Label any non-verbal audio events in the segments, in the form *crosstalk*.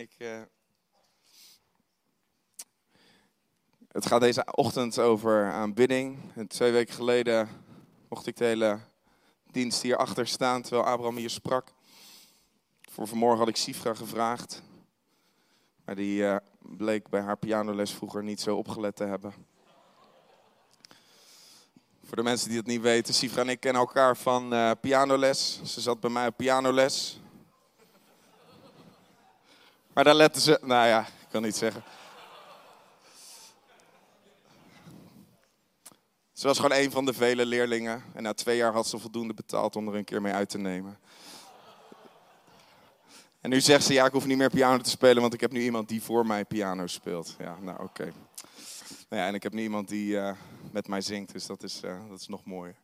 ik. eh, Het gaat deze ochtend over aanbidding. Twee weken geleden mocht ik de hele dienst hierachter staan terwijl Abraham hier sprak. Voor vanmorgen had ik Sifra gevraagd. Maar die eh, bleek bij haar pianoles vroeger niet zo opgelet te hebben. Voor de mensen die het niet weten, Sifra en ik kennen elkaar van eh, pianoles. Ze zat bij mij op pianoles. Maar daar letten ze, nou ja, ik kan niet zeggen. Ze was gewoon een van de vele leerlingen. En na twee jaar had ze voldoende betaald om er een keer mee uit te nemen. En nu zegt ze, ja, ik hoef niet meer piano te spelen, want ik heb nu iemand die voor mij piano speelt. Ja, nou oké. Nou ja, en ik heb nu iemand die eh, met mij zingt, dus dat is, eh, dat is nog mooier.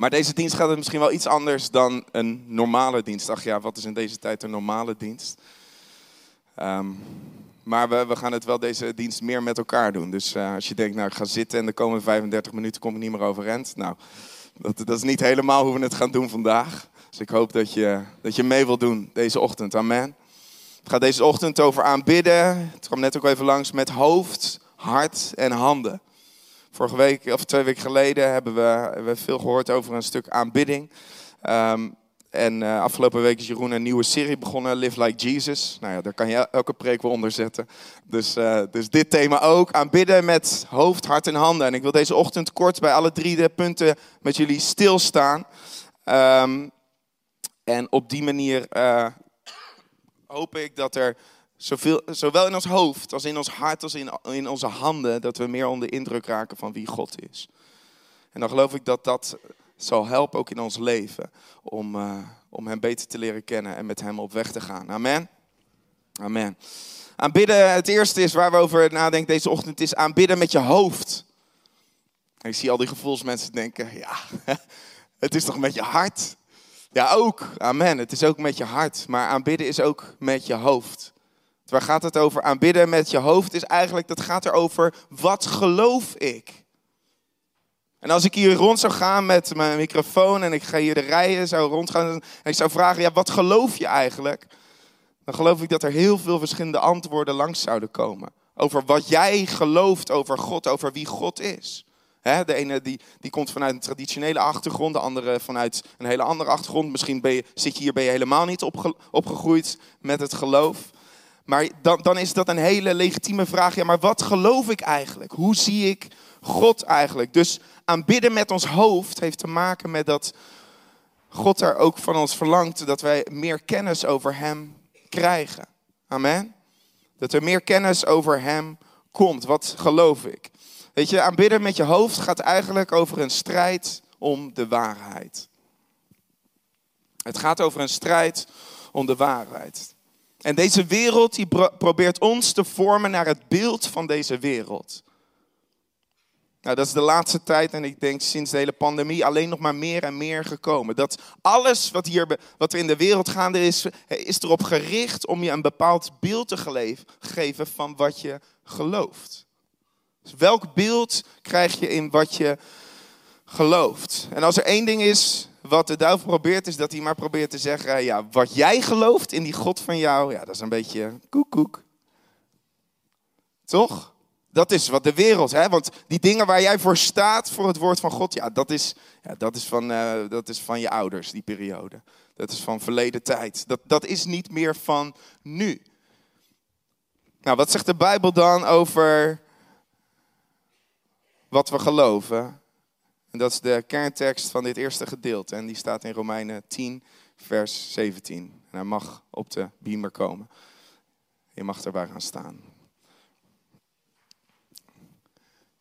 Maar deze dienst gaat het misschien wel iets anders dan een normale dienst. Ach ja, wat is in deze tijd een normale dienst? Ehm, maar we, we gaan het wel deze dienst meer met elkaar doen. Dus eh, als je denkt, nou ik ga zitten en de komende 35 minuten kom ik niet meer overeind. Nou, dat, dat is niet helemaal hoe we het gaan doen vandaag. Dus ik hoop dat je, dat je mee wilt doen deze ochtend. Amen. Het gaat deze ochtend over aanbidden. Het kwam net ook even langs met hoofd, hart en handen. Vorige week, of twee weken geleden, hebben we, we veel gehoord over een stuk aanbidding. Ehm, en eh, afgelopen week is Jeroen een nieuwe serie begonnen, Live Like Jesus. Nou ja, daar kan je elke preek wel onder zetten. Dus, eh, dus dit thema ook, aanbidden met hoofd, hart en handen. En ik wil deze ochtend kort bij alle drie de punten met jullie stilstaan. Ehm, en op die manier eh, hoop ik dat er zowel in ons hoofd als in ons hart als in, in onze handen, dat we meer onder de indruk raken van wie God is. En dan geloof ik dat dat zal helpen ook in ons leven om, uh, om Hem beter te leren kennen en met Hem op weg te gaan. Amen. Amen. Aanbidden, het eerste is waar we over nadenken deze ochtend, is aanbidden met je hoofd. Ik zie al die gevoelsmensen denken, ja, *laughs* het is toch met je hart? Ja, ook. Amen. Het is ook met je hart. Maar aanbidden is ook met je hoofd. Waar gaat het over? Aanbidden met je hoofd is eigenlijk, dat gaat erover, wat geloof ik? En als ik hier rond zou gaan met mijn microfoon en ik ga hier de rijen zou rondgaan en ik zou vragen, ja, wat geloof je eigenlijk? Dan geloof ik dat er heel veel verschillende antwoorden langs zouden komen. Over wat jij gelooft over God, over wie God is. de ene die, die komt vanuit een traditionele achtergrond, de andere vanuit een hele andere achtergrond. Misschien ben je, zit je hier, ben je helemaal niet opge, opgegroeid met het geloof. Maar dan, dan is dat een hele legitieme vraag. Ja, maar wat geloof ik eigenlijk? Hoe zie ik God eigenlijk? Dus aanbidden met ons hoofd heeft te maken met dat God er ook van ons verlangt dat wij meer kennis over Hem krijgen. Amen. Dat er meer kennis over Hem komt. Wat geloof ik? Weet je, aanbidden met je hoofd gaat eigenlijk over een strijd om de waarheid. Het gaat over een strijd om de waarheid. En deze wereld die probeert ons te vormen naar het beeld van deze wereld. Nou, dat is de laatste tijd en ik denk sinds de hele pandemie alleen nog maar meer en meer gekomen. Dat alles wat, hier, wat er in de wereld gaande is, is erop gericht om je een bepaald beeld te geven van wat je gelooft. Dus welk beeld krijg je in wat je gelooft? En als er één ding is wat de duivel probeert, is dat hij maar probeert te zeggen: ja, wat jij gelooft in die God van jou, ja, dat is een beetje koekoek. Toch? Dat is wat de wereld, hè? want die dingen waar jij voor staat, voor het woord van God, ja, dat is, ja, dat is, van, uh, dat is van je ouders, die periode. Dat is van verleden tijd. Dat, dat is niet meer van nu. Nou, wat zegt de Bijbel dan over wat we geloven? En dat is de kerntekst van dit eerste gedeelte. En die staat in Romeinen 10, vers 17. En hij mag op de beamer komen. Je mag erbij gaan staan.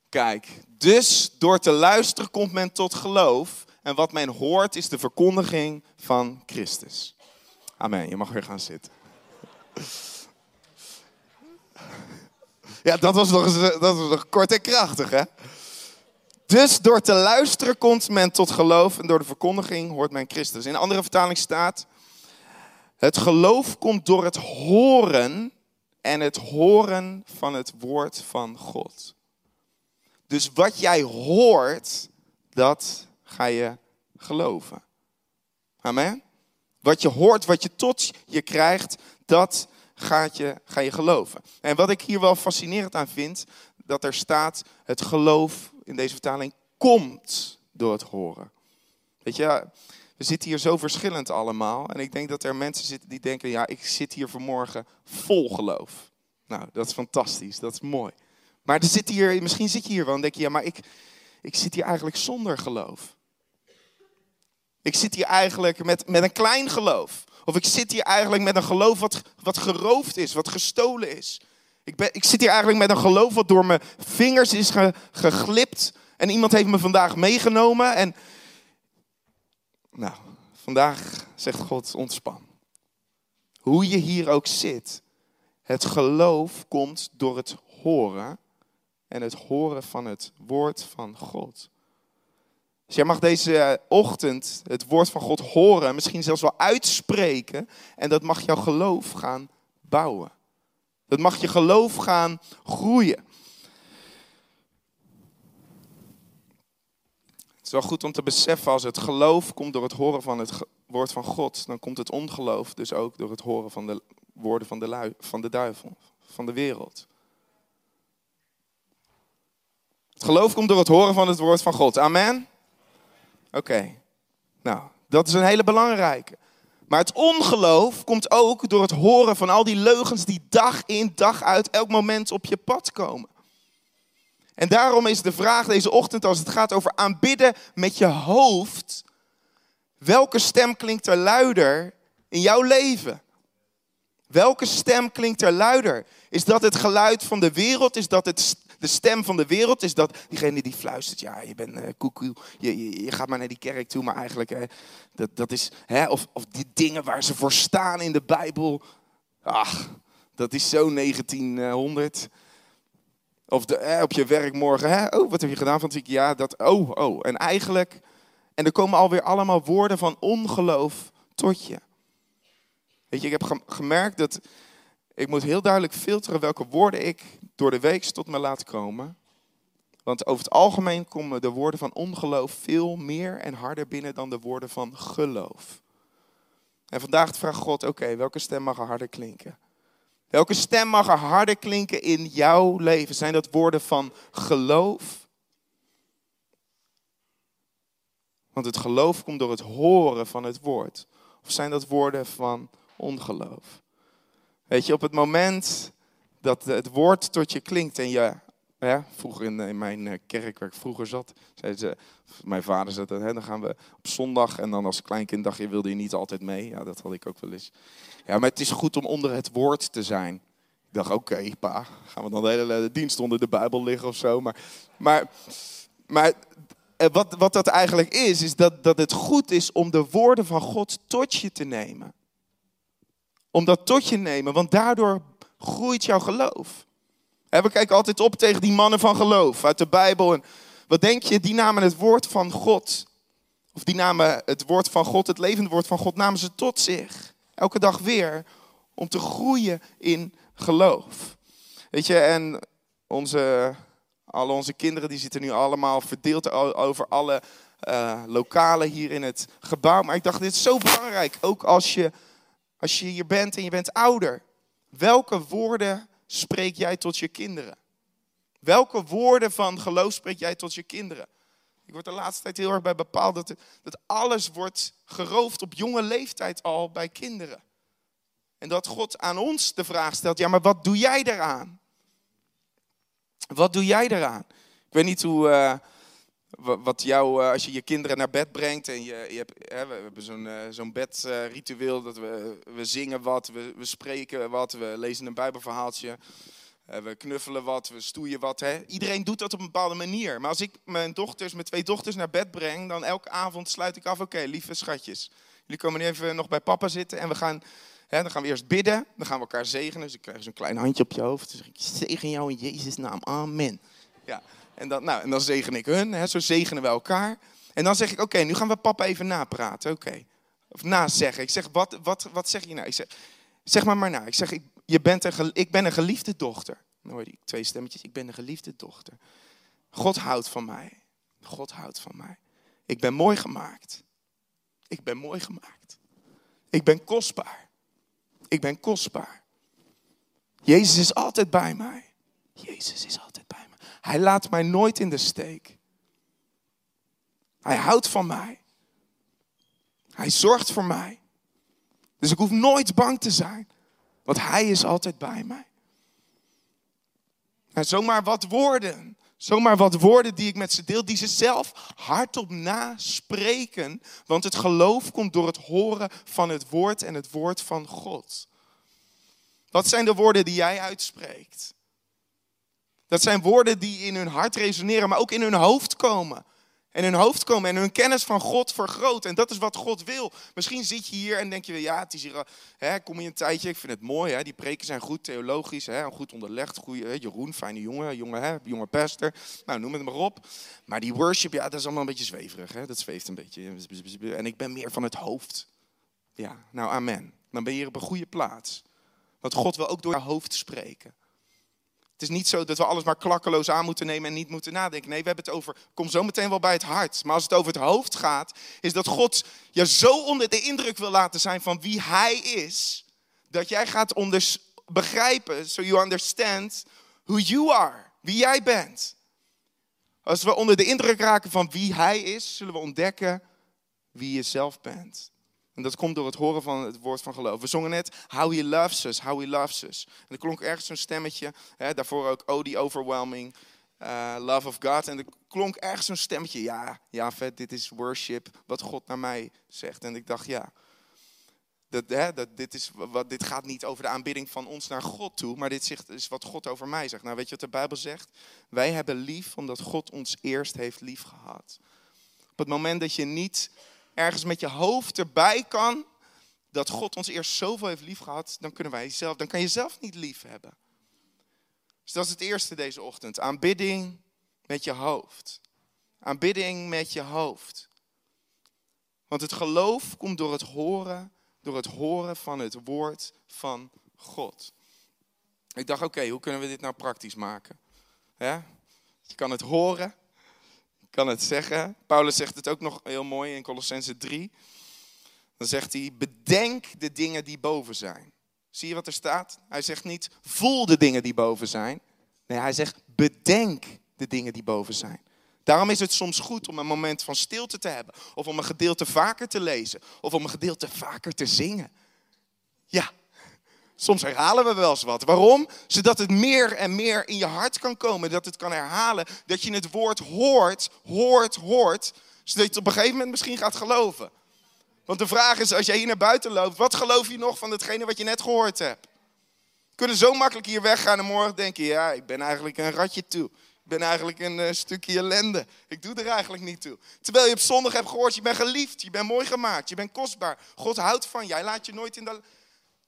Kijk, dus door te luisteren komt men tot geloof. En wat men hoort is de verkondiging van Christus. Amen. Je mag weer gaan zitten. Ja, dat was nog, eens, dat was nog kort en krachtig, hè? Dus door te luisteren komt men tot geloof en door de verkondiging hoort men Christus. In andere vertaling staat, het geloof komt door het horen en het horen van het woord van God. Dus wat jij hoort, dat ga je geloven. Amen. Wat je hoort, wat je tot je krijgt, dat gaat je, ga je geloven. En wat ik hier wel fascinerend aan vind, dat er staat, het geloof in deze vertaling komt door het horen. Weet je, we zitten hier zo verschillend allemaal. En ik denk dat er mensen zitten die denken, ja, ik zit hier vanmorgen vol geloof. Nou, dat is fantastisch, dat is mooi. Maar er zit hier, misschien zit je hier wel en denk je, ja, maar ik, ik zit hier eigenlijk zonder geloof. Ik zit hier eigenlijk met, met een klein geloof. Of ik zit hier eigenlijk met een geloof wat, wat geroofd is, wat gestolen is. Ik, ben, ik zit hier eigenlijk met een geloof wat door mijn vingers is geglipt. En iemand heeft me vandaag meegenomen. En nou, vandaag zegt God ontspan. Hoe je hier ook zit. Het geloof komt door het horen. En het horen van het woord van God. Dus jij mag deze ochtend het woord van God horen, misschien zelfs wel uitspreken. En dat mag jouw geloof gaan bouwen. Dat mag je geloof gaan groeien. Het is wel goed om te beseffen, als het geloof komt door het horen van het woord van God, dan komt het ongeloof dus ook door het horen van de woorden van de, van de duivel, van de wereld. Het geloof komt door het horen van het woord van God. Amen. Oké, nou, dat is een hele belangrijke. Maar het ongeloof komt ook door het horen van al die leugens die dag in dag uit elk moment op je pad komen. En daarom is de vraag deze ochtend als het gaat over aanbidden met je hoofd. Welke stem klinkt er luider in jouw leven? Welke stem klinkt er luider? Is dat het geluid van de wereld? Is dat het de stem van de wereld is dat diegene die fluistert, ja, je bent uh, koekoe, je, je, je, gaat maar naar die kerk toe, maar eigenlijk, hè, dat, dat is, hè, of, of die dingen waar ze voor staan in de Bijbel, ach, dat is zo 1900. Of de, op je werk morgen, hè, oh, wat heb je gedaan van het? Ja, dat, oh, oh. En eigenlijk, en er komen alweer allemaal woorden van ongeloof tot je. Weet je, ik heb gemerkt dat ik moet heel duidelijk filteren welke woorden ik door de week tot me laat komen. Want over het algemeen komen de woorden van ongeloof veel meer en harder binnen dan de woorden van geloof. En vandaag vraagt God, oké, welke stem mag er harder klinken? Welke stem mag er harder klinken in jouw leven? Zijn dat woorden van geloof? Want het geloof komt door het horen van het woord. Of zijn dat woorden van ongeloof? Weet je, op het moment dat het woord tot je klinkt en je, hè, vroeger in, in mijn eh, kerk waar ik vroeger zat, zei ze, mijn vader zei dat, hè, dan gaan we op zondag en dan als kleinkind dacht je, wilde je niet altijd mee. Ja, dat had ik ook wel eens. Ja, maar het is goed om onder het woord te zijn. Ik dacht, oké, pa, gaan we dan de hele dienst onder de Bijbel liggen of zo. Maar, maar, maar eh, wat, wat dat eigenlijk is, is dat, dat het goed is om de woorden van God tot je te nemen. Om dat tot je nemen, want daardoor groeit jouw geloof. We kijken altijd op tegen die mannen van geloof uit de Bijbel. En wat denk je, die namen het woord van God. Of die namen het woord van God, het levende woord van God, namen ze tot zich. Elke dag weer. Om te groeien in geloof. Weet je, en onze, alle onze kinderen die zitten nu allemaal verdeeld over alle uh, lokalen hier in het gebouw. Maar ik dacht, dit is zo belangrijk. Ook als je als je hier bent en je bent ouder, welke woorden spreek jij tot je kinderen? Welke woorden van geloof spreek jij tot je kinderen? Ik word de laatste tijd heel erg bij bepaald dat, dat alles wordt geroofd op jonge leeftijd al bij kinderen. En dat God aan ons de vraag stelt, ja maar wat doe jij daaraan? Wat doe jij daaraan? Ik weet niet hoe, uh, wat jou, eh, als je je kinderen naar bed brengt en je, je hebt, hè, we hebben zo'n uh, zo'n bedritueel, dat we, we zingen wat, we, we spreken wat, we lezen een bijbelverhaaltje, uh, we knuffelen wat, we stoeien wat. Hè. Iedereen doet dat op een bepaalde manier. Maar als ik mijn dochters, mijn twee dochters naar bed breng, dan elke avond sluit ik af, oké, lieve schatjes, Jullie komen nu even nog bij papa zitten en we gaan, hè, dan gaan we eerst bidden. Dan gaan we elkaar zegenen. Dus ik krijg zo'n klein handje op je hoofd. Zeg ik, zegen jou in Jezus' naam. Amen. Ja, en dan, nou, en dan zegen ik hun. Hè, zo zegenen we elkaar. En dan zeg ik, oké, nu gaan we papa even napraten. Oké. Of nazeggen. Ik zeg, wat, wat, wat zeg je nou? Ik zeg, zeg maar maar na. Ik zeg, ik, je bent een, ik ben een geliefde dochter. Dan die twee stemmetjes. Ik ben een geliefde dochter. God houdt van mij. God houdt van mij. Ik ben mooi gemaakt. Ik ben mooi gemaakt. Ik ben kostbaar. Ik ben kostbaar. Jezus is altijd bij mij. Jezus is altijd. Hij laat mij nooit in de steek. Hij houdt van mij. Hij zorgt voor mij. Dus ik hoef nooit bang te zijn. Want hij is altijd bij mij. En zomaar wat woorden Zomaar wat woorden die ik met ze deel, die ze zelf hardop naspreken. Want het geloof komt door het horen van het woord en het woord van God. Wat zijn de woorden die jij uitspreekt? Dat zijn woorden die in hun hart resoneren, maar ook in hun hoofd komen en hun hoofd komen en hun kennis van God vergroten. En dat is wat God wil. Misschien zit je hier en denk je, ja, het is hier, hè, kom je een tijdje, ik vind het mooi, hè, die preken zijn goed theologisch, hè, goed onderlegd, goede, hè, Jeroen, fijne jongen, jonge, hè, jonge pastor, nou noem het maar op. Maar die worship, ja, dat is allemaal een beetje zweverig, hè, dat zweeft een beetje. En ik ben meer van het hoofd. Ja, nou amen. Dan ben je hier op een goede plaats. Want God wil ook door je hoofd spreken. Het is niet zo dat we alles maar klakkeloos aan moeten nemen en niet moeten nadenken. Nee, we hebben het over, kom zo meteen wel bij het hart. Maar als het over het hoofd gaat, is dat God je zo onder de indruk wil laten zijn van wie Hij is, dat jij gaat begrijpen, so you understand who you are, wie jij bent. Als we onder de indruk raken van wie Hij is, zullen we ontdekken wie je zelf bent. En dat komt door het horen van het woord van geloof. We zongen net How He Loves Us, How He Loves Us. En er klonk ergens zo'n stemmetje, hè, daarvoor ook Oh, the Overwhelming uh, Love of God. En er klonk ergens zo'n stemmetje, ja, ja vet, dit is worship, wat God naar mij zegt. En ik dacht, ja, dat, hè, dat, dit, is, wat, dit gaat niet over de aanbidding van ons naar God toe, maar dit is wat God over mij zegt. Nou, weet je wat de Bijbel zegt? Wij hebben lief omdat God ons eerst heeft lief gehad. Op het moment dat je niet ergens met je hoofd erbij kan dat God ons eerst zoveel heeft lief gehad, dan kunnen wij zelf, dan kan je zelf niet lief hebben. Dus dat is het eerste deze ochtend. Aanbidding met je hoofd. Aanbidding met je hoofd. Want het geloof komt door het horen, door het horen van het woord van God. Ik dacht, oké, hoe kunnen we dit nou praktisch maken? Ja? Je kan het horen, kan het zeggen. Paulus zegt het ook nog heel mooi in Colossense 3. Dan zegt hij, bedenk de dingen die boven zijn. Zie je wat er staat? Hij zegt niet, voel de dingen die boven zijn. Nee, hij zegt, bedenk de dingen die boven zijn. Daarom is het soms goed om een moment van stilte te hebben. Of om een gedeelte vaker te lezen. Of om een gedeelte vaker te zingen. Ja, Soms herhalen we wel eens wat. Waarom? Zodat het meer en meer in je hart kan komen. Dat het kan herhalen. Dat je het woord hoort, hoort, hoort. Zodat je het op een gegeven moment misschien gaat geloven. Want de vraag is, als jij hier naar buiten loopt, wat geloof je nog van hetgene wat je net gehoord hebt? We kunnen zo makkelijk hier weggaan en morgen denken, ja, ik ben eigenlijk een ratje toe. Ik ben eigenlijk een uh, stukje ellende. Ik doe er eigenlijk niet toe. Terwijl je op zondag hebt gehoord, je bent geliefd, je bent mooi gemaakt, je bent kostbaar. God houdt van je, hij laat je nooit in de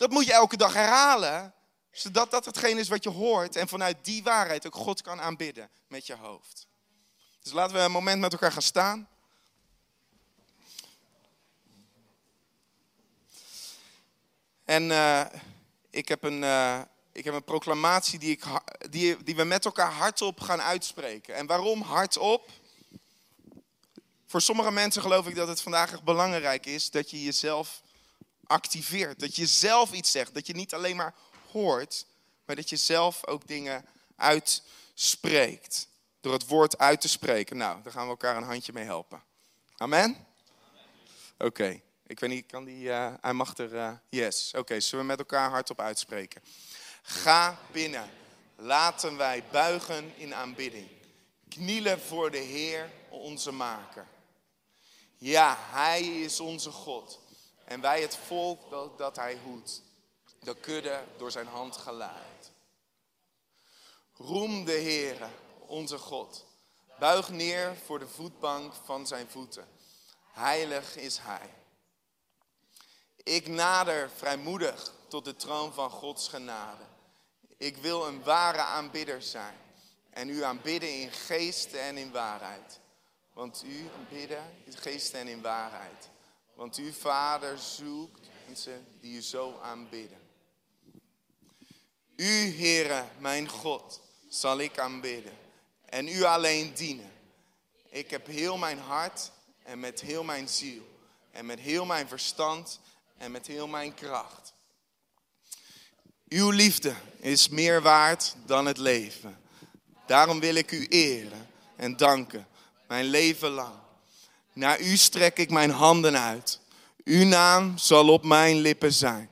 dat moet je elke dag herhalen, zodat dat hetgeen is wat je hoort en vanuit die waarheid ook God kan aanbidden met je hoofd. Dus laten we een moment met elkaar gaan staan. En uh, ik, heb een, uh, ik heb een proclamatie die, ik, die, die we met elkaar hardop gaan uitspreken. En waarom hardop? Voor sommige mensen geloof ik dat het vandaag echt belangrijk is dat je jezelf activeert. Dat je zelf iets zegt. Dat je niet alleen maar hoort, maar dat je zelf ook dingen uitspreekt. Door het woord uit te spreken. Nou, daar gaan we elkaar een handje mee helpen. Amen? Oké, ik weet niet, kan die, uh, hij mag er, uh, yes. Oké, zullen we met elkaar hardop uitspreken. Ga binnen. Laten wij buigen in aanbidding. Knielen voor de Heer, onze Maker. Ja, Hij is onze God. En wij het volk dat, dat hij hoedt, de kudde door zijn hand geleid. Roem de Heere, onze God. Buig neer voor de voetbank van zijn voeten. Heilig is hij. Ik nader vrijmoedig tot de troon van Gods genade. Ik wil een ware aanbidder zijn en u aanbidden in geest en in waarheid. Want u aanbidden in geest en in waarheid. Want uw Vader zoekt mensen die u zo aanbidden. U, Heere, mijn God, zal ik aanbidden en u alleen dienen. Ik heb heel mijn hart en met heel mijn ziel en met heel mijn verstand en met heel mijn kracht. Uw liefde is meer waard dan het leven. Daarom wil ik u eren en danken, mijn leven lang. Naar u strek ik mijn handen uit. Uw naam zal op mijn lippen zijn.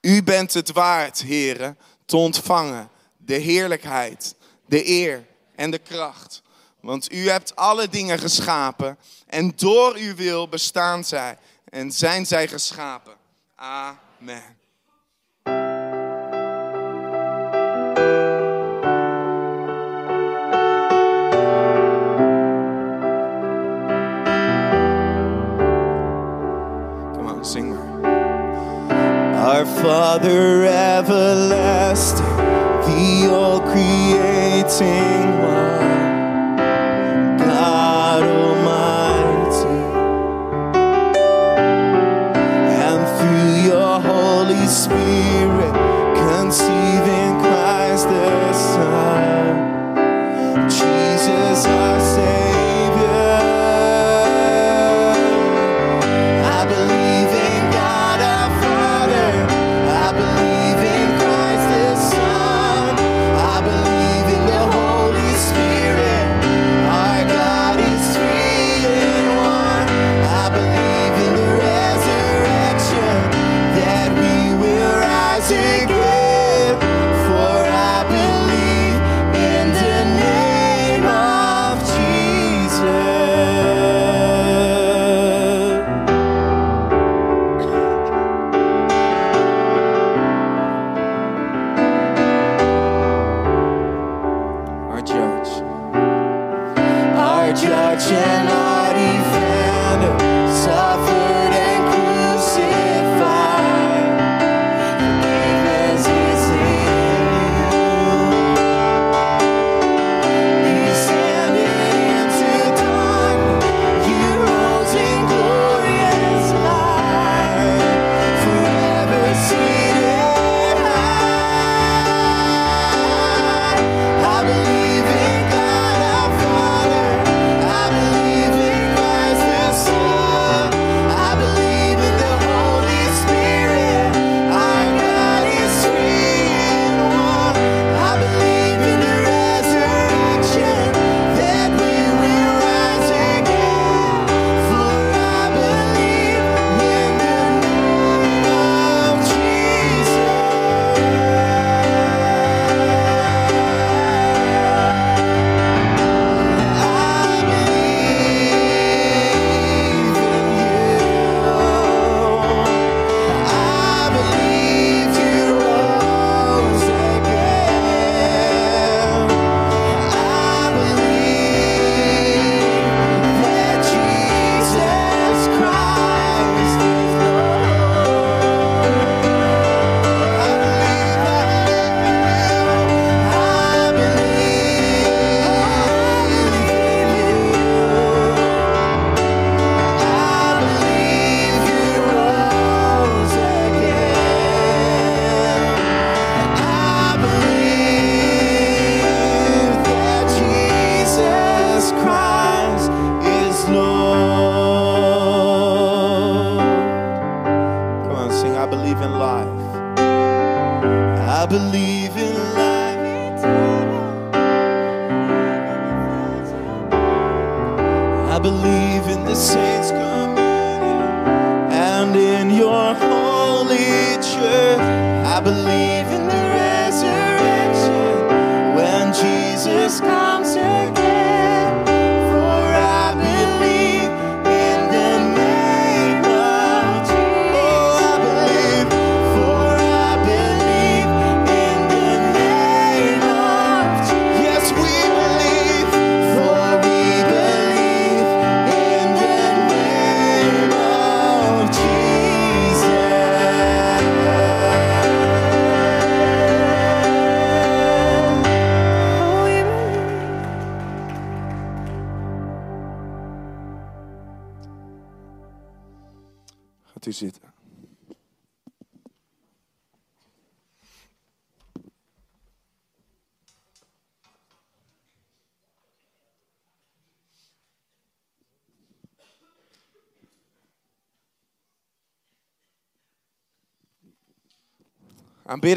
U bent het waard, heren, te ontvangen de heerlijkheid, de eer en de kracht. Want u hebt alle dingen geschapen en door uw wil bestaan zij en zijn zij geschapen. Amen. Sing Our Father everlasting, the all creating one, God Almighty, and through your Holy Spirit.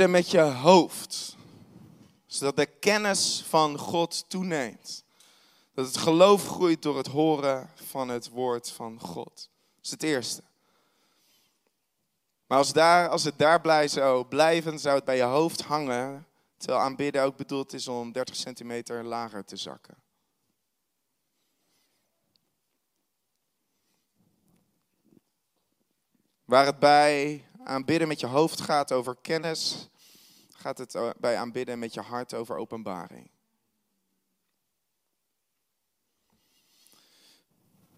Met je hoofd. Zodat de kennis van God toeneemt. Dat het geloof groeit door het horen van het woord van God. Dat is het eerste. Maar als, daar, als het daar blij zou blijven, zou het bij je hoofd hangen. Terwijl aanbidden ook bedoeld is om 30 centimeter lager te zakken. Waar het bij aanbidden met je hoofd gaat over kennis, gaat het eh, bij aanbidden met je hart over openbaring.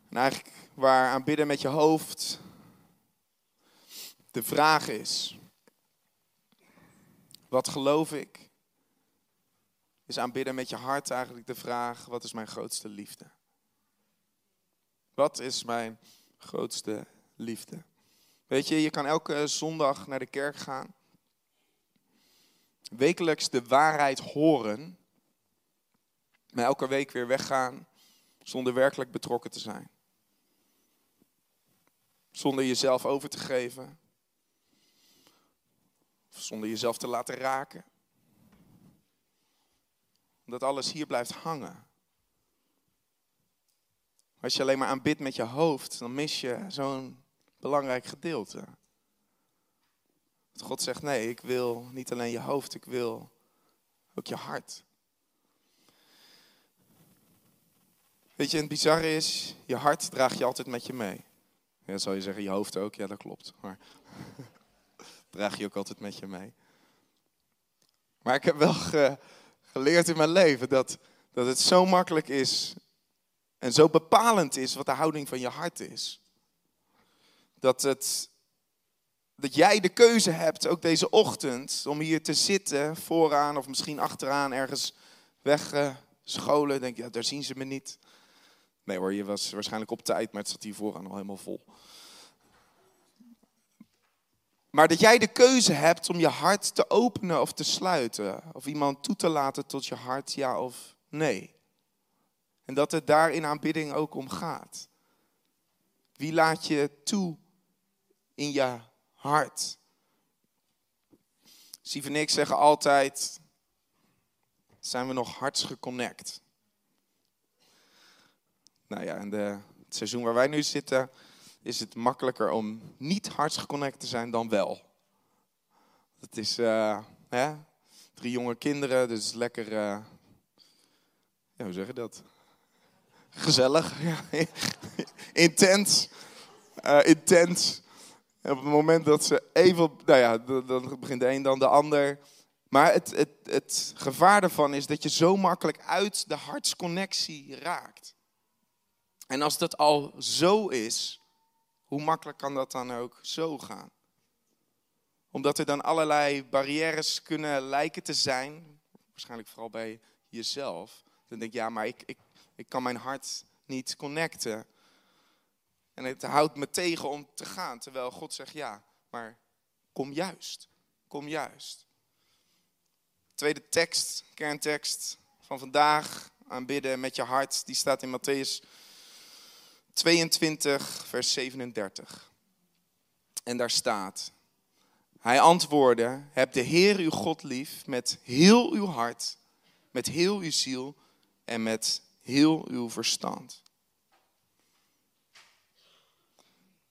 En eigenlijk waar aanbidden met je hoofd de vraag is, wat geloof ik? Is aanbidden met je hart eigenlijk de vraag, wat is mijn grootste liefde? Wat is mijn grootste liefde? Weet je, je kan elke zondag naar de kerk gaan. Wekelijks de waarheid horen. Maar elke week weer weggaan zonder werkelijk betrokken te zijn. Zonder jezelf over te geven. Of zonder jezelf te laten raken. Omdat alles hier blijft hangen. Als je alleen maar aanbidt met je hoofd, dan mis je zo'n belangrijk gedeelte. God zegt, nee, ik wil niet alleen je hoofd, ik wil ook je hart. Weet je, het bizarre is, je hart draag je altijd met je mee. Ja, zal je zeggen, je hoofd ook, ja dat klopt. Maar *laughs* draag je ook altijd met je mee. Maar ik heb wel ge- geleerd in mijn leven dat, dat het zo makkelijk is en zo bepalend is wat de houding van je hart is. Dat, het, dat jij de keuze hebt, ook deze ochtend, om hier te zitten, vooraan of misschien achteraan, ergens weggescholen. Denk je, ja, daar zien ze me niet. Nee hoor, je was waarschijnlijk op tijd, maar het zat hier vooraan al helemaal vol. Maar dat jij de keuze hebt om je hart te openen of te sluiten. Of iemand toe te laten tot je hart, ja of nee. En dat het daar in aanbidding ook om gaat. Wie laat je toe in je hart? Sieve en ik zeggen altijd, zijn we nog hartsgeconnect? Nou ja, in de, het seizoen waar wij nu zitten, is het makkelijker om niet hartsgeconnect te zijn dan wel. Het is, eh, hè, drie jonge kinderen, dus lekker, eh, ja, hoe zeg je dat? Gezellig, *laughs* intens, eh, intens. Op het moment dat ze even, nou ja, dan dan begint de een dan de ander. Maar het, het, het gevaar daarvan is dat je zo makkelijk uit de hartsconnectie raakt. En als dat al zo is, hoe makkelijk kan dat dan ook zo gaan? Omdat er dan allerlei barrières kunnen lijken te zijn, waarschijnlijk vooral bij jezelf. Dan denk je, ja, maar ik, ik, ik kan mijn hart niet connecten. En het houdt me tegen om te gaan. Terwijl God zegt, ja, maar kom juist. Kom juist. Tweede tekst, kerntekst van vandaag, aanbidden met je hart, die staat in Matthäus 22, vers 37. En daar staat, hij antwoordde, heb de Heer uw God lief met heel uw hart, met heel uw ziel en met heel uw verstand.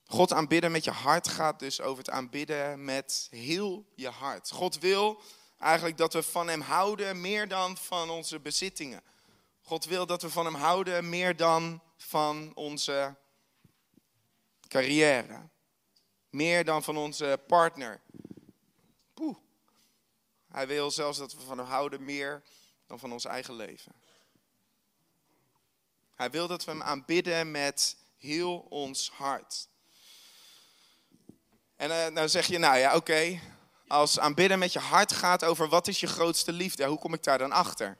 God aanbidden met je hart gaat dus over het aanbidden met heel je hart. God wil eigenlijk dat we van Hem houden meer dan van onze bezittingen. God wil dat we van Hem houden meer dan van onze carrière. Meer dan van onze partner. Poeh. Hij wil zelfs dat we van Hem houden meer dan van ons eigen leven. Hij wil dat we Hem aanbidden met heel ons hart. En uh, nou zeg je, nou ja, oké. Als aanbidden met je hart gaat over wat is je grootste liefde, hoe kom ik daar dan achter?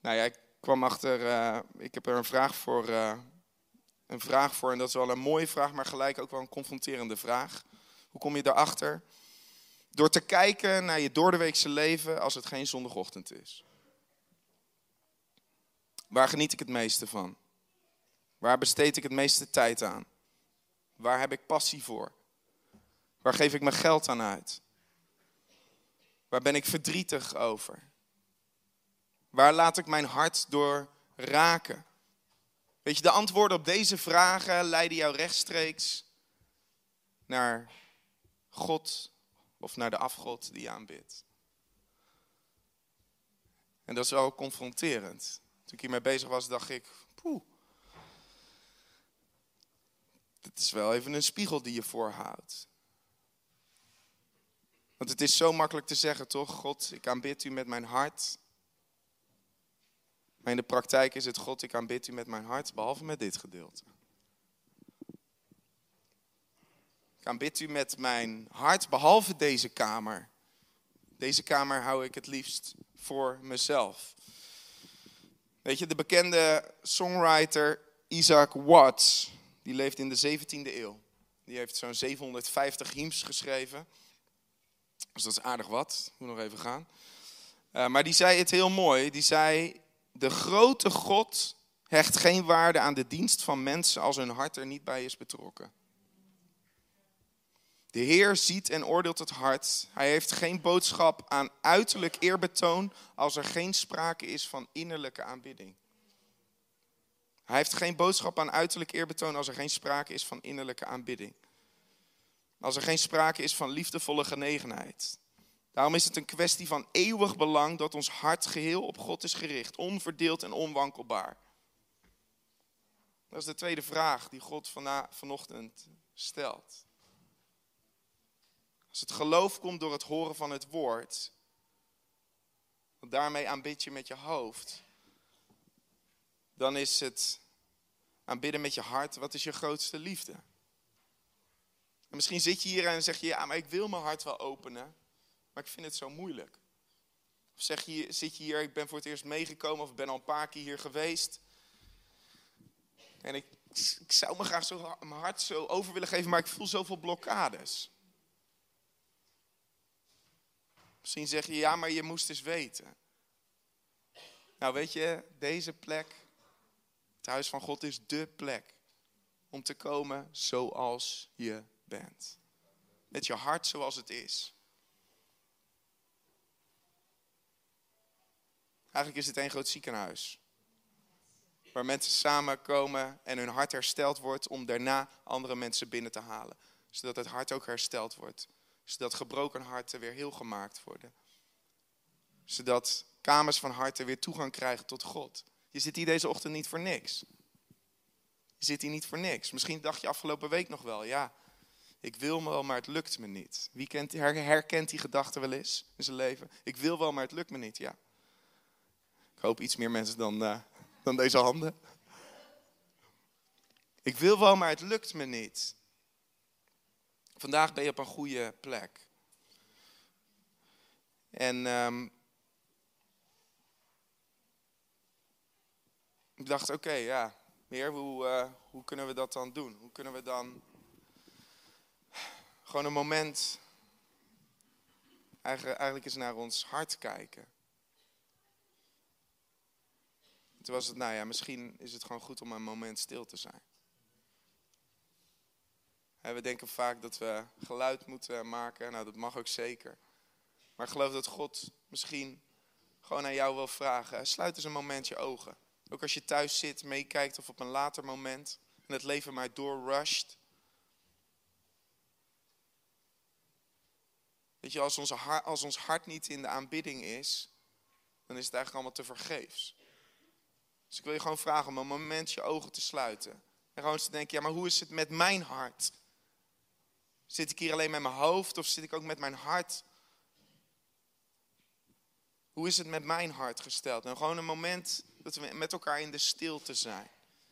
Nou ja, ik kwam achter, uh, ik heb er een vraag voor, uh, een vraag voor en dat is wel een mooie vraag, maar gelijk ook wel een confronterende vraag. Hoe kom je daarachter? Door te kijken naar je doordeweekse leven als het geen zondagochtend is. Waar geniet ik het meeste van? Waar besteed ik het meeste tijd aan? Waar heb ik passie voor? Waar geef ik mijn geld aan uit? Waar ben ik verdrietig over? Waar laat ik mijn hart door raken? Weet je, de antwoorden op deze vragen leiden jou rechtstreeks naar God of naar de afgod die je aanbidt. En dat is wel confronterend. Toen ik hiermee bezig was, dacht ik, poeh. Het is wel even een spiegel die je voorhoudt. Want het is zo makkelijk te zeggen, toch? God, ik aanbid u met mijn hart. Maar in de praktijk is het, God, ik aanbid u met mijn hart, behalve met dit gedeelte. Ik aanbid u met mijn hart, behalve deze kamer. Deze kamer hou ik het liefst voor mezelf. Weet je, de bekende songwriter Isaac Watts, die leeft in de 17e eeuw. Die heeft zo'n 750 hymns geschreven. Dus dat is aardig wat, moet nog even gaan. Uh, maar die zei het heel mooi. Die zei, de grote God hecht geen waarde aan de dienst van mensen als hun hart er niet bij is betrokken. De Heer ziet en oordeelt het hart. Hij heeft geen boodschap aan uiterlijk eerbetoon als er geen sprake is van innerlijke aanbidding. Hij heeft geen boodschap aan uiterlijk eerbetoon als er geen sprake is van innerlijke aanbidding. Als er geen sprake is van liefdevolle genegenheid. Daarom is het een kwestie van eeuwig belang dat ons hart geheel op God is gericht, onverdeeld en onwankelbaar. Dat is de tweede vraag die God vanochtend stelt. Als het geloof komt door het horen van het woord, want daarmee aanbid je met je hoofd, dan is het aanbidden met je hart, wat is je grootste liefde? En misschien zit je hier en zeg je, ja, maar ik wil mijn hart wel openen, maar ik vind het zo moeilijk. Of zeg je, zit je hier, ik ben voor het eerst meegekomen of ben al een paar keer hier geweest. En ik, ik zou me graag zo, mijn hart zo over willen geven, maar ik voel zoveel blokkades. Misschien zeg je, ja, maar je moest eens weten. Nou, weet je, deze plek, het huis van God, is dé plek om te komen zoals je bent. Met je hart zoals het is. Eigenlijk is het een groot ziekenhuis. Waar mensen samenkomen en hun hart hersteld wordt om daarna andere mensen binnen te halen. Zodat het hart ook hersteld wordt zodat gebroken harten weer heel gemaakt worden. Zodat kamers van harten weer toegang krijgen tot God. Je zit hier deze ochtend niet voor niks. Je zit hier niet voor niks. Misschien dacht je afgelopen week nog wel, ja, ik wil wel, maar het lukt me niet. Wie kent, herkent die gedachte wel eens in zijn leven? Ik wil wel, maar het lukt me niet, ja. Ik hoop iets meer mensen dan, uh, dan deze handen. Ik wil wel, maar het lukt me niet. Vandaag ben je op een goede plek. En um, ik dacht, oké, ja, meer, hoe, uh, hoe kunnen we dat dan doen? Hoe kunnen we dan gewoon een moment eigenlijk, eens naar ons hart kijken? Toen was het, nou ja, misschien is het gewoon goed om een moment stil te zijn. We denken vaak dat we geluid moeten maken. Nou, dat mag ook zeker. Maar geloof dat God misschien gewoon aan jou wil vragen. Sluit eens een moment je ogen. Ook als je thuis zit, meekijkt of op een later moment. En het leven maar doorrusht. Weet je, als, onze als ons hart niet in de aanbidding is, dan is het eigenlijk allemaal te vergeefs. Dus ik wil je gewoon vragen om een moment je ogen te sluiten. En gewoon te denken, ja, maar hoe is het met mijn hart? Zit ik hier alleen met mijn hoofd of zit ik ook met mijn hart? Hoe is het met mijn hart gesteld? En gewoon een moment dat we met elkaar in de stilte zijn.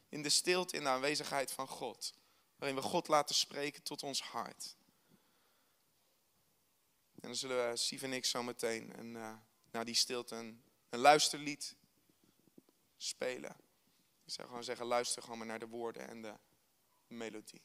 In de stilte, in de aanwezigheid van God. Waarin we God laten spreken tot ons hart. En dan zullen we, Sief en ik, zo meteen een, uh, na die stilte een, een luisterlied spelen. Ik zou gewoon zeggen, luister gewoon maar naar de woorden en de melodie.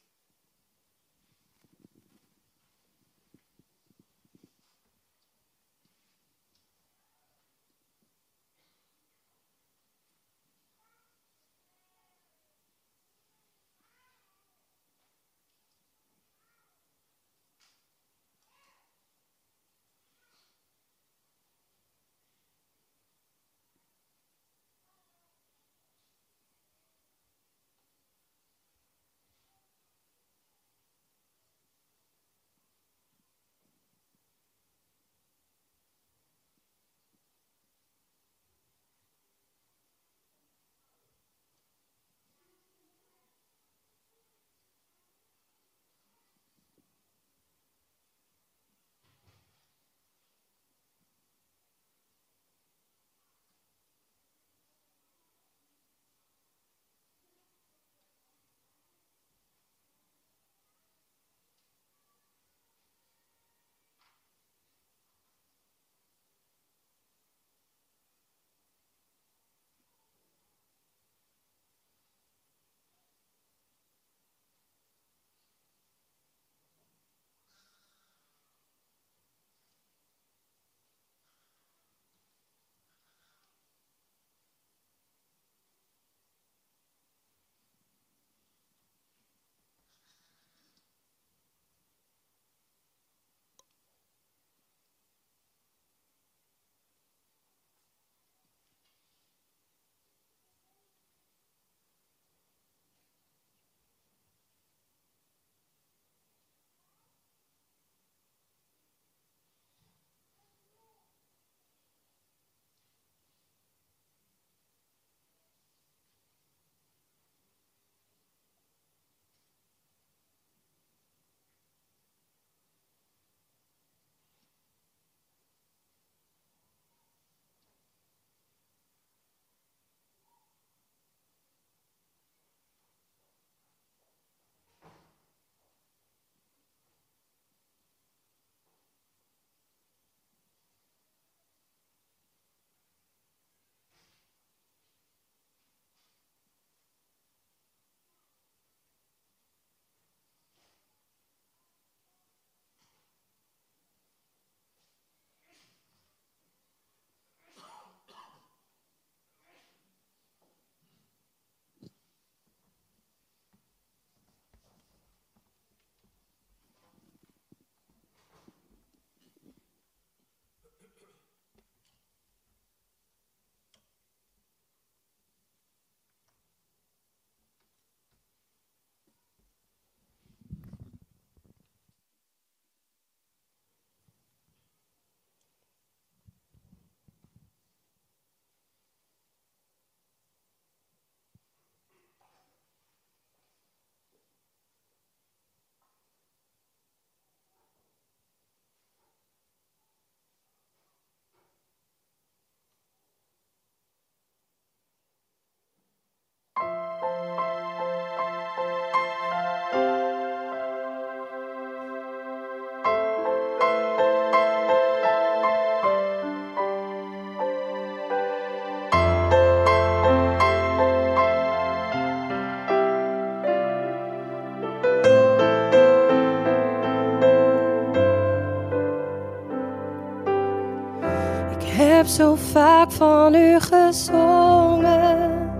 zo vaak van u gezongen,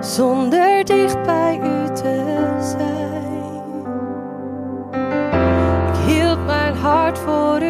zonder dicht bij u te zijn. Ik hield mijn hart voor u.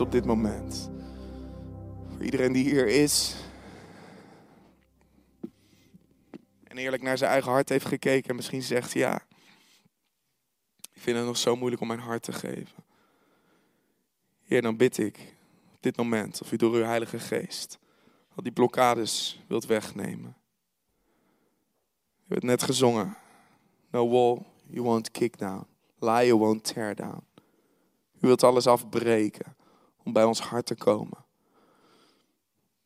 op dit moment. Voor iedereen die hier is. En eerlijk naar zijn eigen hart heeft gekeken en misschien zegt ja. Ik vind het nog zo moeilijk om mijn hart te geven. Heer, dan bid ik op dit moment of u door uw Heilige Geest al die blokkades wilt wegnemen. U hebt net gezongen. No wall you won't kick down. Lie you won't tear down. U wilt alles afbreken om bij ons hart te komen.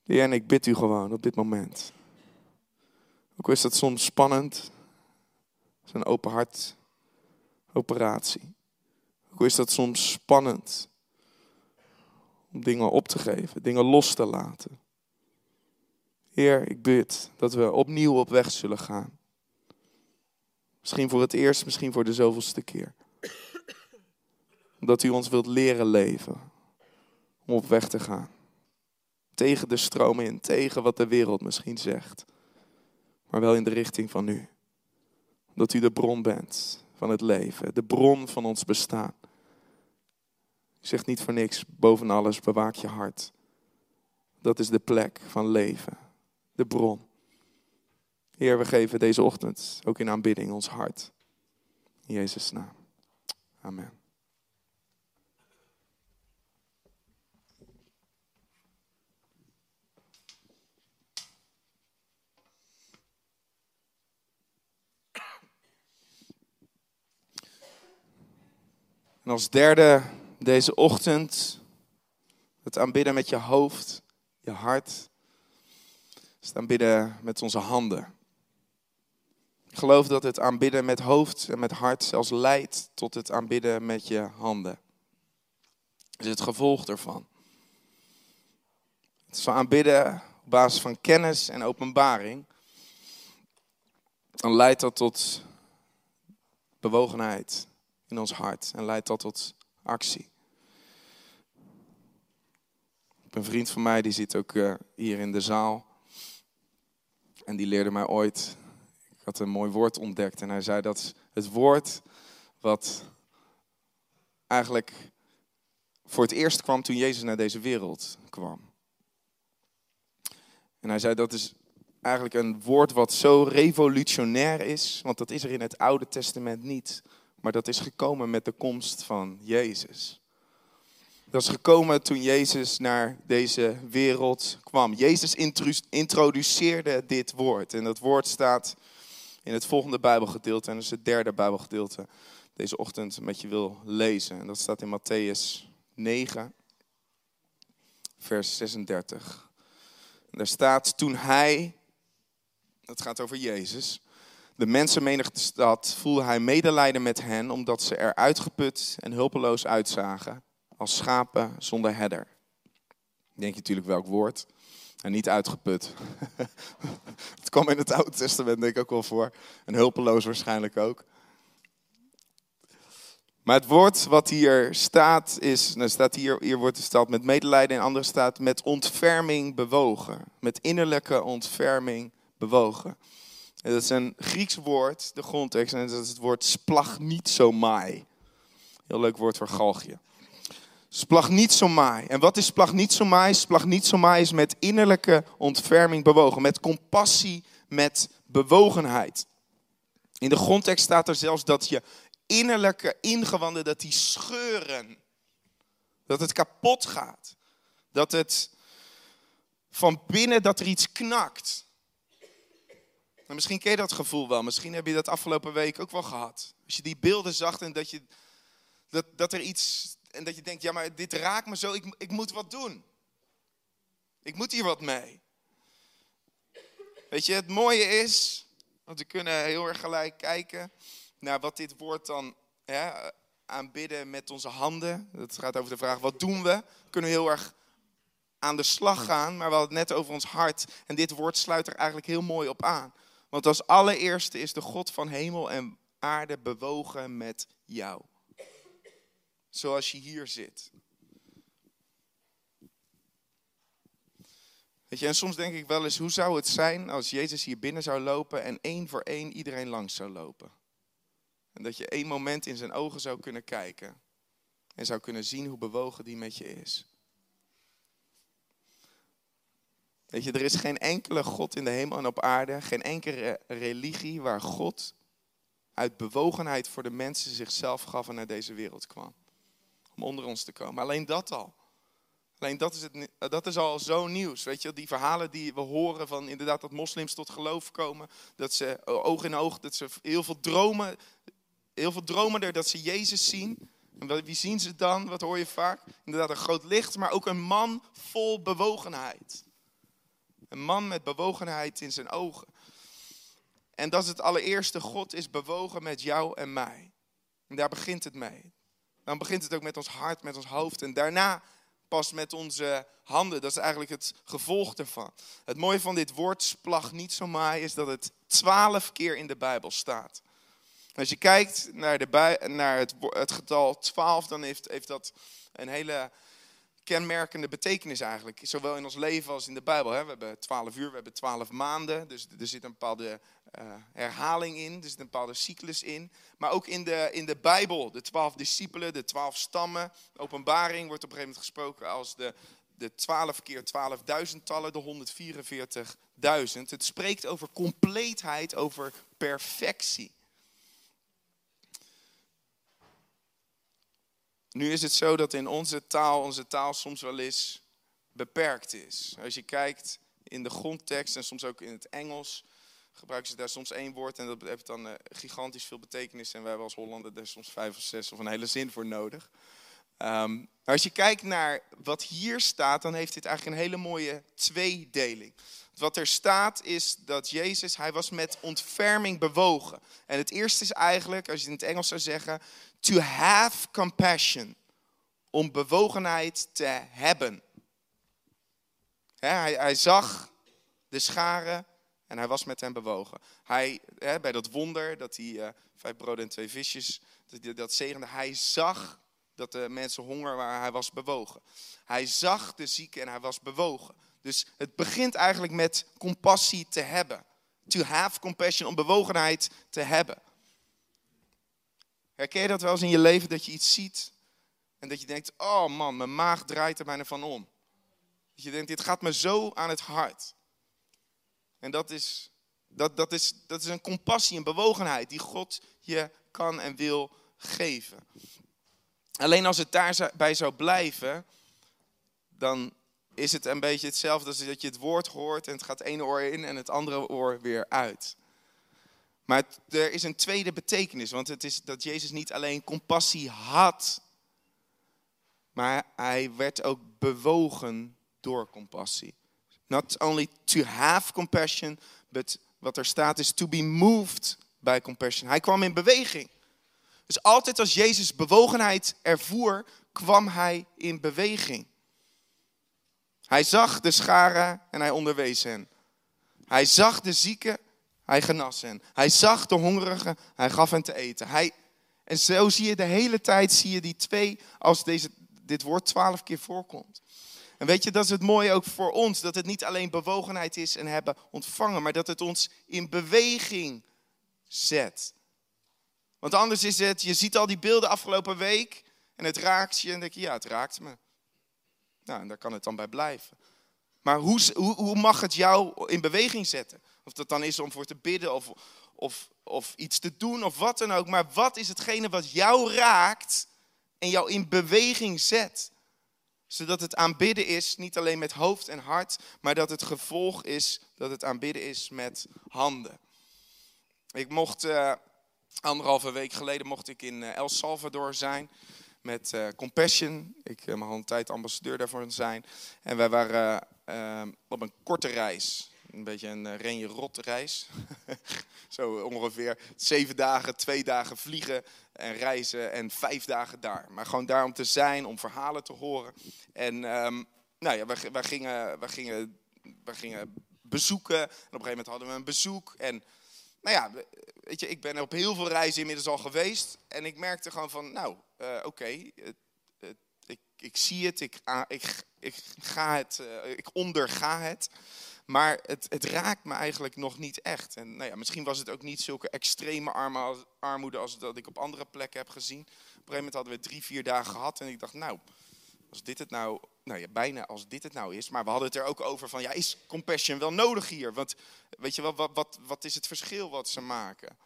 Heer, en ik bid u gewoon op dit moment. Ook is dat soms spannend. Een open hart operatie. Ook is dat soms spannend om dingen op te geven, dingen los te laten. Heer, ik bid dat we opnieuw op weg zullen gaan. Misschien voor het eerst, misschien voor de zoveelste keer. Omdat u ons wilt leren leven. Om op weg te gaan. Tegen de stroom in, tegen wat de wereld misschien zegt. Maar wel in de richting van u. Omdat u de bron bent van het leven. De bron van ons bestaan. U zegt niet voor niks, boven alles bewaak je hart. Dat is de plek van leven. De bron. Heer, we geven deze ochtend ook in aanbidding ons hart. In Jezus' naam. Amen. En als derde deze ochtend het aanbidden met je hoofd, je hart. Het aanbidden met onze handen. Ik geloof dat het aanbidden met hoofd en met hart zelfs leidt tot het aanbidden met je handen. Dat is het gevolg ervan. Het is aanbidden op basis van kennis en openbaring. Dan leidt dat tot bewogenheid in ons hart en leidt dat tot actie. Een vriend van mij die zit ook uh, hier in de zaal. En die leerde mij ooit, ik had een mooi woord ontdekt. En hij zei dat het woord wat eigenlijk voor het eerst kwam toen Jezus naar deze wereld kwam. En hij zei dat is eigenlijk een woord wat zo revolutionair is, want dat is er in het Oude Testament niet. Maar dat is gekomen met de komst van Jezus. Dat is gekomen toen Jezus naar deze wereld kwam. Jezus introduceerde dit woord. En dat woord staat in het volgende Bijbelgedeelte. En dat is het derde Bijbelgedeelte deze ochtend met je wil lezen. En dat staat in Matthäus 9, vers 36. En daar staat, toen hij, dat gaat over Jezus, de mensenmenigte stad voelde hij medelijden met hen, omdat ze er uitgeput en hulpeloos uitzagen, als schapen zonder herder. Denk je natuurlijk welk woord? En niet uitgeput. *laughs* het kwam in het Oude Testament denk ik ook wel voor. En hulpeloos waarschijnlijk ook. Maar het woord wat hier staat is, nou staat hier, hier wordt gesteld met medelijden en andere staat met ontferming bewogen. Met innerlijke ontferming bewogen. Dat is een Grieks woord, de grondtekst, en dat is het woord splagnitsomai. Heel leuk woord voor galgje. Splagnitsomai. En wat is splagnitsomai? Splagnitsomai is met innerlijke ontferming bewogen, met compassie, met bewogenheid. In de grondtekst staat er zelfs dat je innerlijke ingewanden, dat die scheuren. Dat het kapot gaat. Dat het van binnen, dat er iets knakt. En misschien ken je dat gevoel wel. Misschien heb je dat afgelopen week ook wel gehad. Als je die beelden zag en dat, je, dat, dat er iets. En dat je denkt, ja, maar dit raakt me zo, ik, ik moet wat doen. Ik moet hier wat mee. Weet je, het mooie is, want we kunnen heel erg gelijk kijken naar wat dit woord dan hè, aanbidden met onze handen. Het gaat over de vraag, wat doen we? Kunnen we heel erg aan de slag gaan, maar we hadden het net over ons hart. En dit woord sluit er eigenlijk heel mooi op aan. Want als allereerste is de God van hemel en aarde bewogen met jou. Zoals je hier zit. Weet je, en soms denk ik wel eens, hoe zou het zijn als Jezus hier binnen zou lopen en één voor één iedereen langs zou lopen? En dat je één moment in zijn ogen zou kunnen kijken en zou kunnen zien hoe bewogen die met je is. Weet je, er is geen enkele God in de hemel en op aarde, geen enkele religie waar God uit bewogenheid voor de mensen zichzelf gaf en naar deze wereld kwam. Om onder ons te komen. Alleen dat al. Alleen dat is, het, dat is al zo nieuws. Weet je, die verhalen die we horen van inderdaad dat moslims tot geloof komen. Dat ze oog in oog, dat ze heel veel dromen, heel veel dromen er dat ze Jezus zien. En wie zien ze dan? Wat hoor je vaak? Inderdaad een groot licht, maar ook een man vol bewogenheid. Een man met bewogenheid in zijn ogen. En dat is het allereerste. God is bewogen met jou en mij. En daar begint het mee. Dan begint het ook met ons hart, met ons hoofd. En daarna pas met onze handen. Dat is eigenlijk het gevolg ervan. Het mooie van dit woord splag niet zo maai is dat het twaalf keer in de Bijbel staat. Als je kijkt naar, de naar het, het getal 12, dan heeft, heeft dat een hele kenmerkende betekenis eigenlijk. Zowel in ons leven als in de Bijbel. Hè. We hebben 12 uur, we hebben 12 maanden. Dus er zit een bepaalde eh, herhaling in, er zit een bepaalde cyclus in. Maar ook in de, in de Bijbel, de 12 discipelen, de 12 stammen. Openbaring wordt op een gegeven moment gesproken als de, de 12 keer 12.000-tallen, de 144.000. Het spreekt over compleetheid, over perfectie. Nu is het zo dat in onze taal, onze taal soms wel eens beperkt is. Als je kijkt in de grondtekst en soms ook in het Engels, gebruiken ze daar soms één woord en dat heeft dan eh, gigantisch veel betekenis. En wij als Hollander daar soms vijf of zes of een hele zin voor nodig. Maar als je kijkt naar wat hier staat, dan heeft dit eigenlijk een hele mooie tweedeling. Wat er staat is dat Jezus, hij was met ontferming bewogen. En het eerste is eigenlijk, als je het in het Engels zou zeggen, to have compassion. Om bewogenheid te hebben. Hij, hij zag de scharen en hij was met hen bewogen. Hij, bij dat wonder, dat hij eh, vijf broden en twee visjes, dat, dat zegende, hij zag dat de mensen honger waren, hij was bewogen. Hij zag de zieken en hij was bewogen. Dus het begint eigenlijk met compassie te hebben. To have compassion, om bewogenheid te hebben. Herken je dat wel eens in je leven, dat je iets ziet en dat je denkt, oh man, mijn maag draait er bijna van om. Dat je denkt, dit gaat me zo aan het hart. En dat is, dat, dat is, dat is een compassie, een bewogenheid die God je kan en wil geven. Alleen als het daarbij zou blijven, dan is het een beetje hetzelfde als dat je het woord hoort en het gaat ene oor in en het andere oor weer uit. Maar er is een tweede betekenis, want het is dat Jezus niet alleen compassie had, maar hij werd ook bewogen door compassie. Not only to have compassion, but wat er staat is to be moved by compassion. Hij kwam in beweging. Dus altijd als Jezus bewogenheid ervoer, kwam hij in beweging. Hij zag de scharen en hij onderwees hen. Hij zag de zieken, hij genas hen. Hij zag de hongerigen, hij gaf hen te eten. Hij, en zo zie je de hele tijd zie je die twee, als deze, dit woord twaalf keer voorkomt. En weet je, dat is het mooie ook voor ons, dat het niet alleen bewogenheid is en hebben ontvangen, maar dat het ons in beweging zet. Want anders is het, je ziet al die beelden afgelopen week en het raakt je en denk je, ja, het raakt me. Nou, en daar kan het dan bij blijven. Maar hoe, hoe, hoe mag het jou in beweging zetten? Of dat dan is om voor te bidden of, of, of iets te doen of wat dan ook. Maar wat is hetgene wat jou raakt en jou in beweging zet? Zodat het aanbidden is, niet alleen met hoofd en hart, maar dat het gevolg is dat het aanbidden is met handen. Ik mocht eh, anderhalve week geleden mocht ik in eh, El Salvador zijn met eh, Compassion. Ik eh, mag al een tijd ambassadeur daarvoor zijn. En wij waren eh, op een korte reis. Een beetje een Renje Rot reis. *laughs* Zo ongeveer zeven dagen, twee dagen vliegen en reizen en vijf dagen daar. Maar gewoon daar om te zijn, om verhalen te horen. En ehm, nou ja, wij, gingen, gingen, gingen bezoeken. En op een gegeven moment hadden we een bezoek. En nou ja, weet je, ik ben op heel veel reizen inmiddels al geweest. En ik merkte gewoon van, nou, uh, oké, ik, ik zie het, ik, uh, ik, ga het, uh, ik onderga het. Maar het, het, raakt me eigenlijk nog niet echt. En nou ja, misschien was het ook niet zulke extreme armoede als dat ik op andere plekken heb gezien. Op een gegeven moment hadden we drie, vier dagen gehad. En ik dacht, nou, als dit het nou, nou ja, bijna als dit het nou is. Maar we hadden het er ook over van, ja, is compassion wel nodig hier? Want weet je wel, wat, wat, wat is het verschil wat ze maken?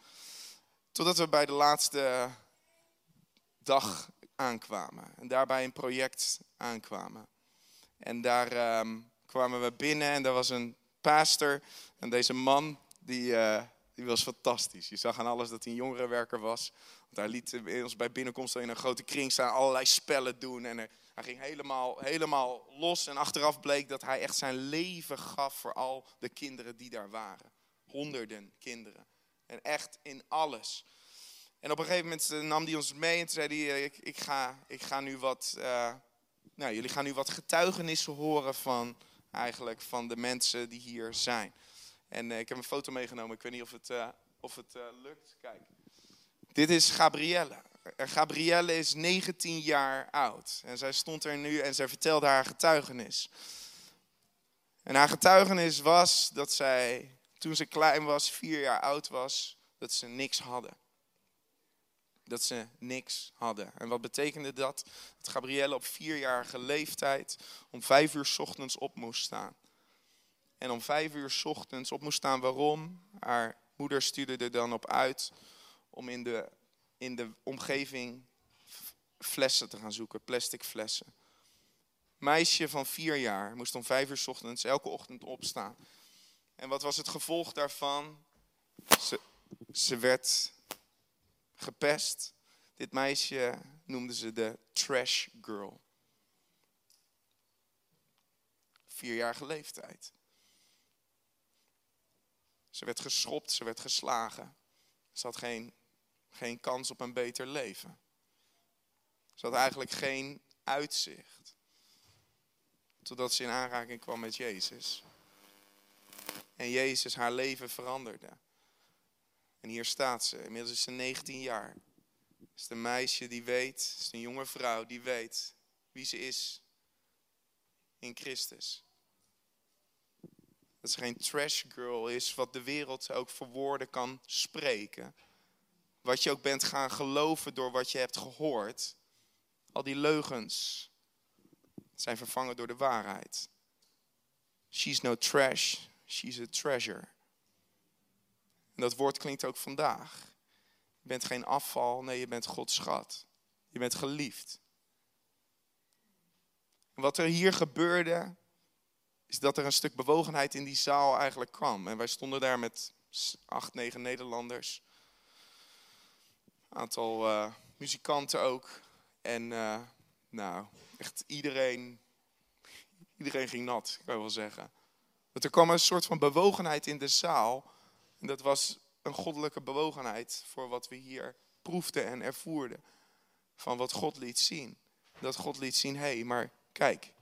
Totdat we bij de laatste dag aankwamen. En daarbij een project aankwamen. En daar um, kwamen we binnen en daar was een pastor. En deze man, die, uh, die was fantastisch. Je zag aan alles dat hij een jongerenwerker was. Want hij liet ons bij binnenkomst in een grote kring staan, allerlei spellen doen. En er, hij ging helemaal, helemaal los. En achteraf bleek dat hij echt zijn leven gaf voor al de kinderen die daar waren. Honderden kinderen. En echt in alles. En op een gegeven moment eh, nam hij ons mee en zei hij, eh, ik, ik, ga, ik ga nu wat, eh, nou, jullie gaan nu wat getuigenissen horen van, eigenlijk, van de mensen die hier zijn. En ik heb een foto meegenomen, ik weet niet of het, of het lukt. Kijk. Dit is Gabrielle. Gabrielle is 19 jaar oud. En zij stond er nu en zij vertelde haar getuigenis. En haar getuigenis was dat zij, toen ze klein was, vier jaar oud was, dat ze niks hadden. Dat ze niks hadden. En wat betekende dat? Dat Gabrielle op vierjarige leeftijd om vijf uur ochtends op moest staan. En om vijf uur ochtends op moest staan. Waarom? Haar moeder stuurde er dan op uit om in de, in de omgeving flessen te gaan zoeken, plastic flessen. Meisje van vier jaar moest om vijf uur ochtends elke ochtend opstaan. En wat was het gevolg daarvan? Ze, ze werd gepest. Dit meisje noemden ze de trash girl. Vierjarige leeftijd. Ze werd geschopt, ze werd geslagen. Ze had geen, geen kans op een beter leven. Ze had eigenlijk geen uitzicht. Totdat ze in aanraking kwam met Jezus. En Jezus haar leven veranderde. En hier staat ze. Inmiddels is ze 19 jaar. Het is een meisje die weet, het is een jonge vrouw die weet wie ze is in Christus. Dat ze geen trash girl is, wat de wereld ook voor woorden kan spreken. Wat je ook bent gaan geloven door wat je hebt gehoord. Al die leugens zijn vervangen door de waarheid. She's no trash, she's a treasure. En dat woord klinkt ook vandaag. Je bent geen afval, nee, je bent Gods schat. Je bent geliefd. En wat er hier gebeurde, is dat er een stuk bewogenheid in die zaal eigenlijk kwam. En wij stonden daar met acht, negen Nederlanders. Aantal eh, muzikanten ook. En eh, nou, echt iedereen, iedereen ging nat, kan je wel zeggen. Want er kwam een soort van bewogenheid in de zaal. En dat was een goddelijke bewogenheid voor wat we hier proefden en ervoerden. Van wat God liet zien. Dat God liet zien, hé, hey, maar kijk,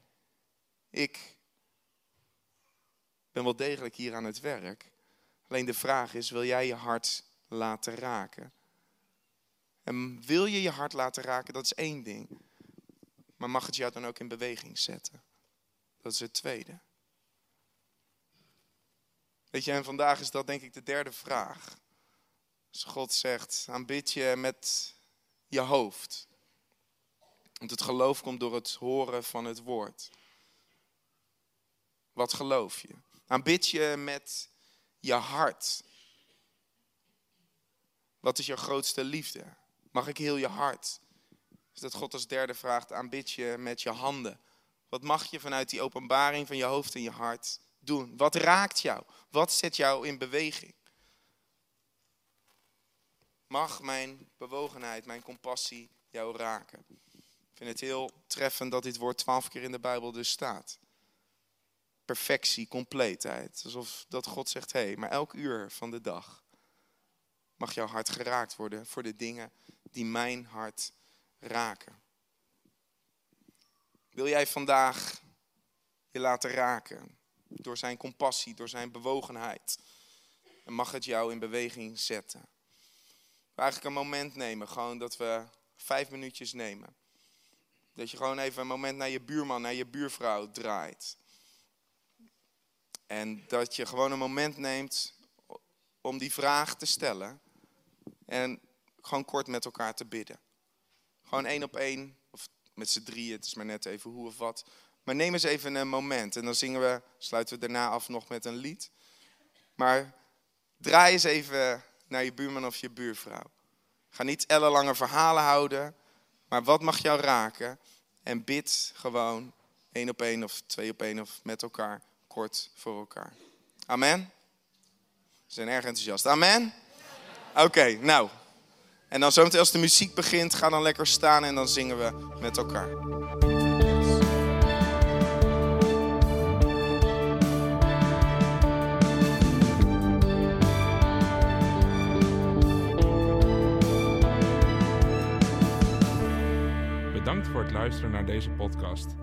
ik ben wel degelijk hier aan het werk. Alleen de vraag is, wil jij je hart laten raken? En wil je je hart laten raken, dat is één ding. Maar mag het jou dan ook in beweging zetten? Dat is het tweede. Weet je, en vandaag is dat denk ik de derde vraag. Als God zegt, aanbid je met je hoofd. Want het geloof komt door het horen van het woord. Wat geloof je? Aanbid je met je hart. Wat is jouw grootste liefde? Mag ik heel je hart? Dus dat God als derde vraagt, aanbid je met je handen. Wat mag je vanuit die openbaring van je hoofd en je hart doen? Wat raakt jou? Wat zet jou in beweging? Mag mijn bewogenheid, mijn compassie jou raken? Ik vind het heel treffend dat dit woord twaalf keer in de Bijbel dus staat. Perfectie, compleetheid. Alsof dat God zegt, hé, hey, maar elk uur van de dag mag jouw hart geraakt worden voor de dingen die mijn hart raken. Wil jij vandaag je laten raken door zijn compassie, door zijn bewogenheid? En mag het jou in beweging zetten? We eigenlijk een moment nemen, gewoon dat we vijf minuutjes nemen. Dat je gewoon even een moment naar je buurman, naar je buurvrouw draait. En dat je gewoon een moment neemt om die vraag te stellen. En gewoon kort met elkaar te bidden. Gewoon één op één, of met z'n drieën, het is maar net even hoe of wat. Maar neem eens even een moment en dan zingen we, sluiten we daarna af nog met een lied. Maar draai eens even naar je buurman of je buurvrouw. Ga niet ellenlange verhalen houden, maar wat mag jou raken? En bid gewoon één op één of twee op één of met elkaar, kort voor elkaar. Amen? Ze zijn erg enthousiast. Amen? Oké, nou. En dan zometeen als de muziek begint, ga dan lekker staan en dan zingen we met elkaar. Bedankt voor het luisteren naar deze podcast.